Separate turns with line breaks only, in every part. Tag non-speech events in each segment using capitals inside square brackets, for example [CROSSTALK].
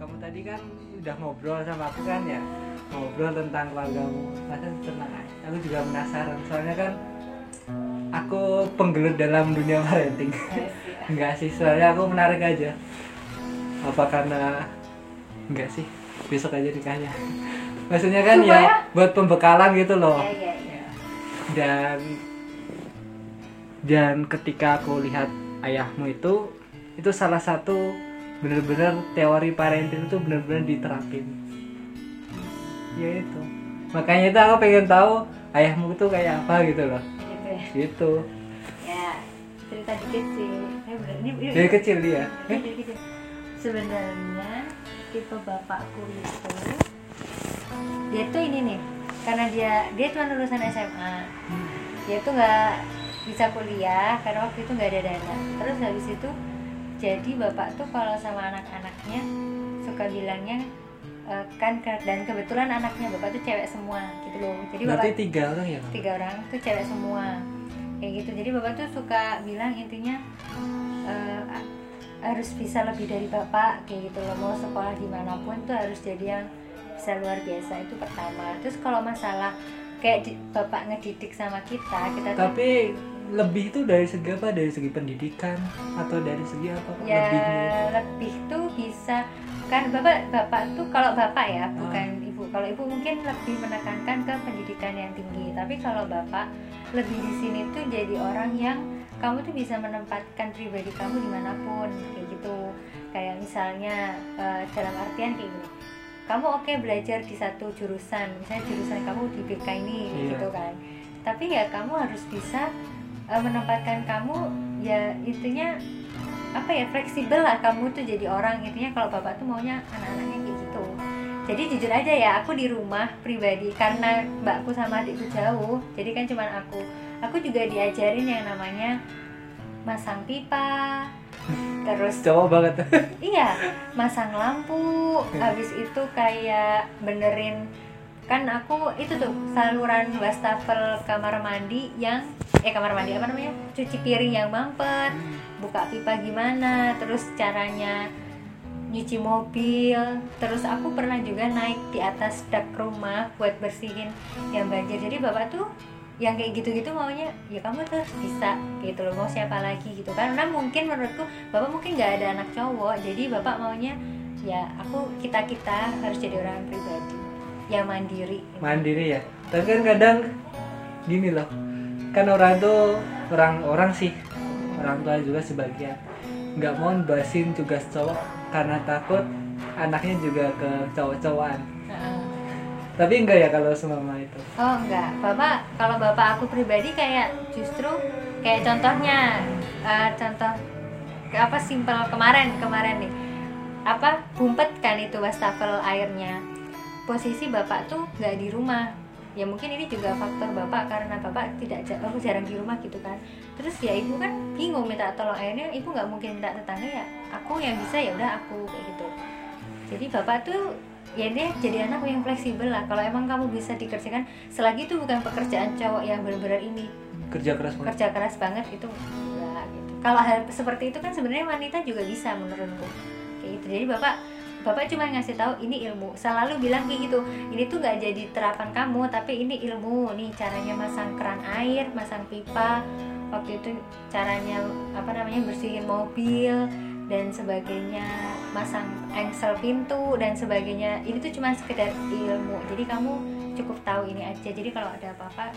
kamu tadi kan udah ngobrol sama aku kan ya? Ngobrol tentang keluargamu. Masa tenang aja. Aku juga penasaran. Soalnya kan aku penggelut dalam dunia parenting [LAUGHS] enggak sih soalnya aku menarik aja. Apa karena enggak sih? Besok aja nikahnya. [LAUGHS] Maksudnya kan ya
Supaya?
buat pembekalan gitu loh.
Iya, iya, iya.
dan dan ketika aku lihat ayahmu itu itu salah satu bener-bener teori parenting itu bener-bener diterapin. Ya itu. Makanya itu aku pengen tahu ayahmu itu kayak apa gitu loh.
Gitu ya.
gitu.
Ya, cerita dikit sih. Eh, bener, ini, ini,
dari kecil dia?
Kecil. Sebenarnya tipe bapakku itu dia tuh ini nih karena dia dia cuma lulusan SMA dia tuh nggak bisa kuliah karena waktu itu nggak ada dana. Terus habis itu jadi bapak tuh kalau sama anak-anaknya suka bilangnya eh, kan ke- dan kebetulan anaknya bapak tuh cewek semua gitu loh. Jadi bapak
berarti tiga orang ya
tiga orang tuh cewek semua kayak gitu. Jadi bapak tuh suka bilang intinya a- harus bisa lebih dari bapak kayak gitu loh. Mau sekolah di mana pun tuh harus jadi yang bisa luar biasa itu pertama. Terus kalau masalah kayak di- bapak ngedidik sama kita kita tuh
tapi lebih itu dari segi apa? Dari segi pendidikan atau dari segi apa
ya
lebihnya itu?
lebih tuh bisa kan bapak bapak tuh kalau bapak ya bukan ibu kalau ibu mungkin lebih menekankan ke pendidikan yang tinggi. Tapi kalau bapak lebih di sini tuh jadi orang yang kamu tuh bisa menempatkan pribadi kamu di mana pun kayak gitu. Kayak misalnya eh, dalam artian kayak gini kamu oke belajar di satu jurusan misalnya jurusan kamu di BK ini
Iya.
gitu kan. Tapi ya kamu harus bisa eh, menempatkan kamu ya intinya apa ya fleksibel lah kamu tuh jadi orang. Intinya kalau bapak tuh maunya anak-anaknya kayak gitu. Jadi jujur aja ya aku di rumah pribadi karena mbakku sama adikku jauh jadi kan cuman aku. Aku juga diajarin yang namanya masang pipa terus
cowok banget. [LAUGHS]
Iya masang lampu habis itu kayak benerin kan aku itu tuh saluran wastafel kamar mandi yang eh kamar mandi apa namanya? Cuci piring yang mampet buka pipa gimana terus caranya nyuci mobil. Terus aku pernah juga naik di atas dak rumah buat bersihin yang banjir. Jadi bapak tuh yang kayak gitu-gitu maunya ya kamu tuh bisa gitu loh mau siapa lagi? gitu. Karena mungkin menurutku bapak mungkin nggak ada anak cowok jadi bapak maunya ya aku kita kita harus jadi orang pribadi yang mandiri.
Mandiri ya. Tapi kan kadang gini loh kan orang tuh orang orang sih orang tua juga sebagian nggak mau basin tugas cowok karena takut anaknya juga ke cowok-cowokan. Tapi enggak ya kalau semama itu?
Oh enggak, bapak kalau bapak aku pribadi kayak justru kayak contohnya eh, contoh apa simpel kemarin kemarin nih. Apa bumpet kan itu wastafel airnya. Posisi bapak tuh nggak di rumah. Ya mungkin ini juga faktor bapak karena bapak tidak oh, jarang di rumah gitu kan. Terus ya ibu kan bingung minta tolong airnya ibu nggak mungkin minta tetangga ya aku yang bisa ya udah aku kayak gitu. Jadi bapak tuh ya dia jadi anak yang fleksibel lah. Kalau emang kamu bisa dikerjakan selagi itu bukan pekerjaan cowok yang benar-benar ini.
Kerja keras banget.
Kerja keras banget itu enggak gitu. Kalau hal seperti itu kan sebenarnya wanita juga bisa menurutku. Kayak gitu. Jadi bapak bapak cuma ngasih tahu ini ilmu. Selalu bilang kayak gitu ini tuh nggak jadi terapan kamu tapi ini ilmu. Nih caranya masang keran air masang pipa. Waktu itu caranya apa namanya bersihin mobil dan sebagainya masang engsel pintu dan sebagainya. Ini tuh cuma sekedar ilmu. Jadi kamu cukup tahu ini aja. Jadi kalau ada apa-apa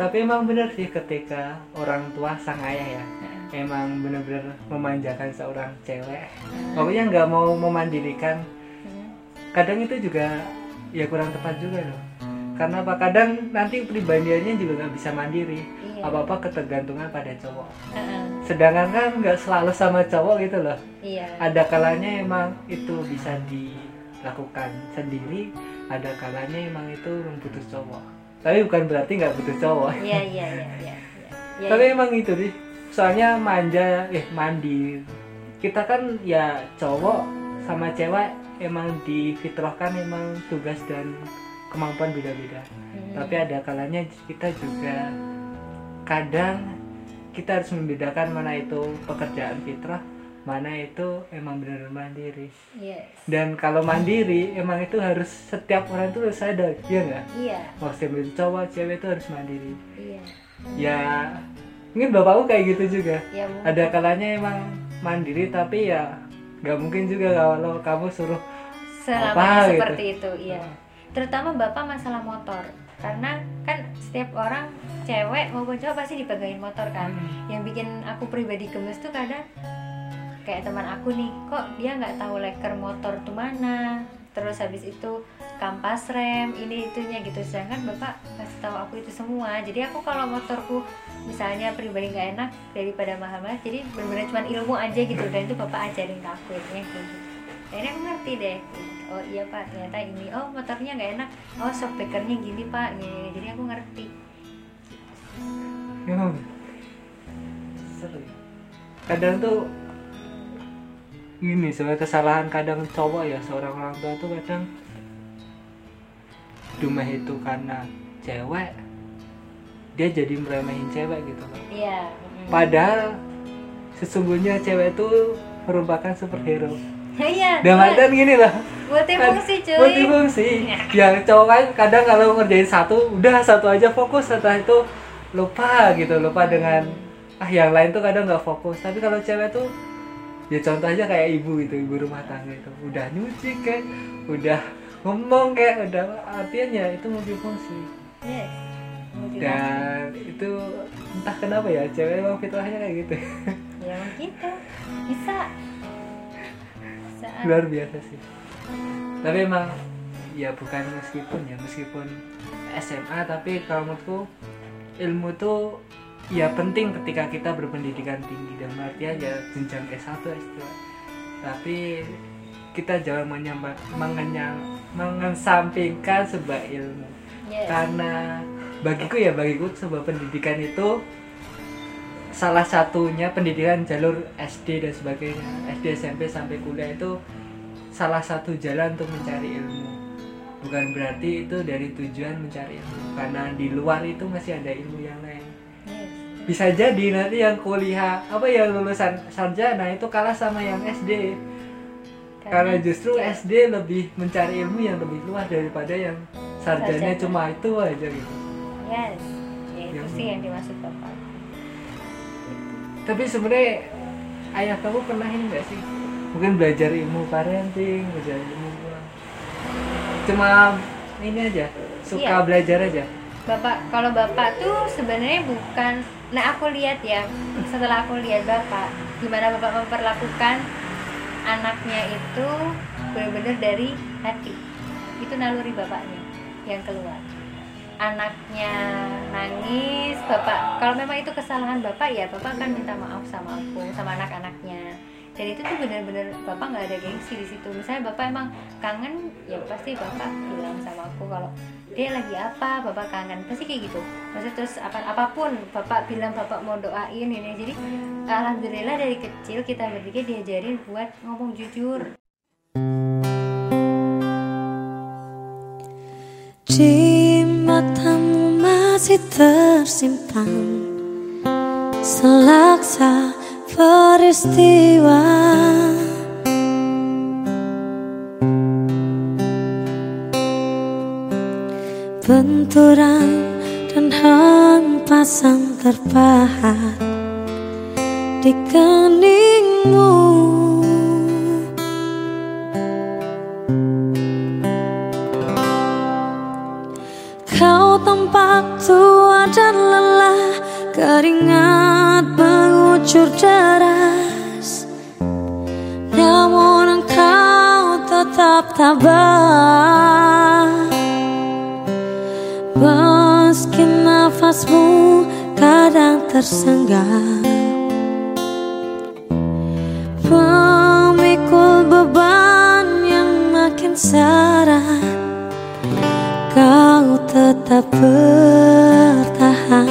tapi emang bener sih ketika orang tua sang ayah ya emang bener-bener memanjakan seorang cewek. Pokoknya nggak mau memandirikan.
Hmm.
kadang itu juga ya kurang tepat juga loh. Karena apa? Kadang nanti pribadiannya juga nggak bisa mandiri.
Iya.
apa apa ketergantungan pada cowok.
Heeh.
Sedangkan kan nggak selalu sama cowok gitu loh
Iya.
ada kalanya emang itu bisa dilakukan sendiri ada kalanya emang itu butuh cowok tapi bukan berarti nggak butuh cowok
Iya iya iya [LAUGHS] iya. iya.
tapi emang itu sih soalnya manja eh mandi kita kan ya cowok sama cewek emang difitrahkan emang tugas dan kemampuan beda-beda
Hmm.
tapi ada kalanya kita juga kadang kita harus membedakan mana itu pekerjaan fitrah mana itu emang benar mandiri.
Yes.
Dan kalau mandiri emang itu harus setiap orang itu harus sadar iya nggak?
Iya.
Maksudnya cowok cewek itu harus mandiri.
Iya.
Ya mungkin bapakku kayak gitu juga.
Ya mungkin.
ada kalanya emang mandiri tapi ya nggak mungkin juga kalau kamu suruh apa gitu.
seperti itu iya. Terutama bapak masalah motor. Karena kan setiap orang cewek maupun cowok pasti dipegangin motor kan.
Hmm.
yang bikin aku pribadi gemes tuh kadang kayak teman aku nih kok dia nggak tahu leker motor tuh mana? Terus habis itu kampas rem ini itunya gitu. Sedangkan bapak kasih tahu aku itu semua. Jadi aku kalau motorku misalnya pribadi nggak enak daripada mahal-mahal jadi benar-benar cuma ilmu aja gitu. Dan itu bapak ajarin ke aku kayak gitu. Akhirnya aku ngerti deh. Oh iya pak ternyata ini. Oh motornya nggak enak. Oh shock breakernya gini pak. Gini, jadi aku ngerti
Emang seru. Kadang tuh gini sebenarnya kesalahan kadang cowok ya seorang orang tua tuh kadang dumah itu karena cewek dia jadi meremehin cewek gitu loh.
iya mm.
Padahal sesungguhnya cewek itu merupakan superhero.
iya
Dan
buat-
mantan gini lah.
multifungsi cuy
Multifungsi. Yang cowok kan kadang kalau ngerjain satu, udah satu aja fokus setelah itu lupa gitu, lupa dengan ah yang lain tuh kadang nggak fokus. Tapi kalau cewek tuh ya contoh aja kayak ibu gitu, ibu rumah tangga itu. Udah nyuci kayak, udah ngomong kayak, udah artinya itu multifungsi.
yes multifungsi.
Dan itu entah kenapa ya cewek emang fitrahnya kayak gitu. [LAUGHS]
ya gitu bisa bisa
luar biasa sih tapi emang ya bukan meskipun ya meskipun SMA tapi kalau menurutku ilmu tuh ya penting ketika kita berpendidikan tinggi. Dan artian ya jenjang S1 S2 tapi kita jangan menyamba, mengenyang, mengesampingkan sebuah ilmu.
Yes.
karena bagiku ya bagiku sebuah pendidikan itu salah satunya pendidikan jalur SD dan sebagainya. SD SMP sampai kuliah itu salah satu jalan untuk mencari ilmu bukan berarti itu dari tujuan mencari ilmu. Karena di luar itu masih ada ilmu yang lain. Bisa jadi nanti yang kuliah apa ya lulusan sarjana itu kalah sama yang SD karena justru
ya,
SD lebih mencari ilmu yang lebih luas daripada yang sarjana
Sarjana.
cuma itu aja gitu.
Yes. Ya, itu
Yang-
sih yang dimaksud bapak.
Tapi sebenarnya ayah kamu pernah ini nggak sih? Mungkin belajar ilmu parenting belajar ilmu cuma ini aja suka
Iya.
belajar aja.
Bapak kalau bapak tuh sebenarnya bukan nah aku lihat ya setelah aku lihat bapak gimana bapak memperlakukan anaknya itu benar-benar dari hati. Itu naluri bapaknya yang keluar. Anaknya nangis bapak kalau memang itu kesalahan bapak ya bapak akan minta maaf sama aku sama anak-anaknya dan itu tuh benar-benar bapak nggak ada gengsi di situ. Misalnya bapak emang kangen ya pasti bapak bilang sama aku kalau dia lagi apa? Bapak kangen. Pasti kayak gitu. Maksudnya terus apa apa pun bapak bilang bapak mau doain ini. Jadi alhamdulillah dari kecil kita bertiga diajarin buat ngomong jujur.
Di matamu masih tersimpan Selaksa peristiwa. Benturan dan hempasan terpahat Di keningmu. Kau tampak tua dan lelah Keringat mengucur tetap tabah Meski nafasmu kadang tersenggah Memikul beban yang makin syarat Kau tetap bertahan.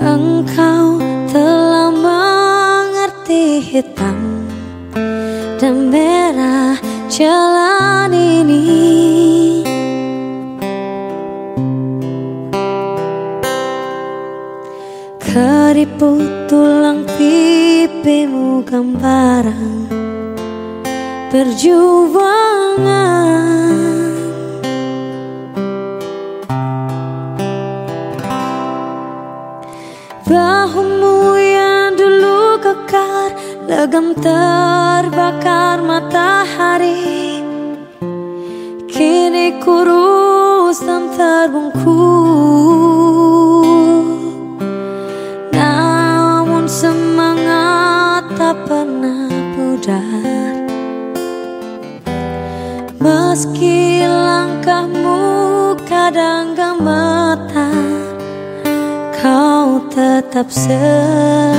Engkau hitam dan merah jalan ini. Keriput tulang pipimu gambaran perjuangan Genggam terbakar matahari Kini kurus dan terbungku Namun semangat tak pernah pudar. Meski langkahmu kadang gemetar Kau tetap setia.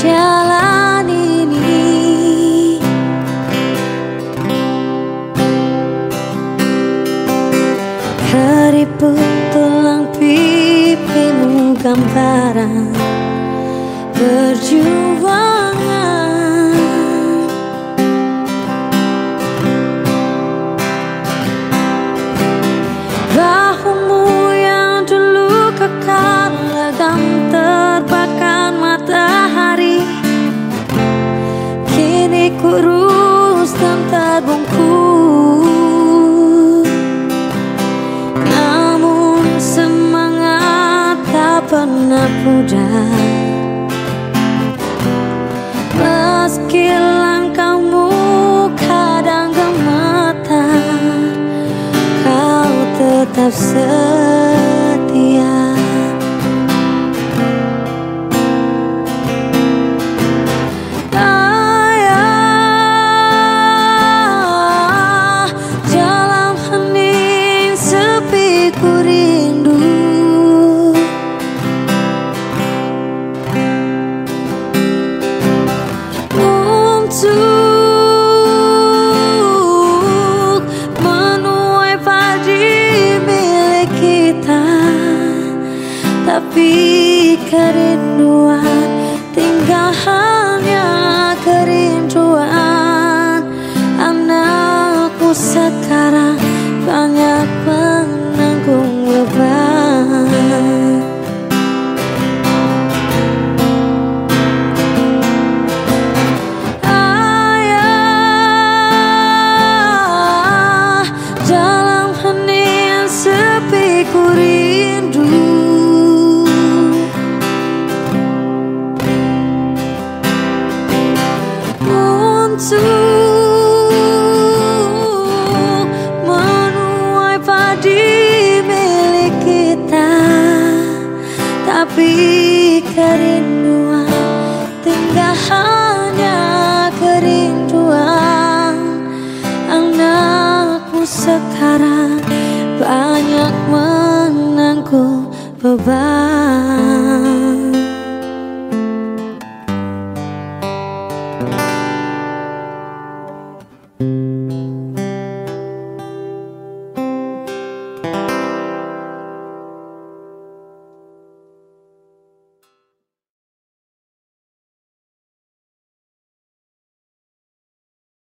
jalan ini. Keriput tulang pipimu gambaran perjuangan. Bahu muda. Meski langkahmu kadang gemetar Kau tetap sedih Tapi kerinduan. sekarang banyak menanggung beban.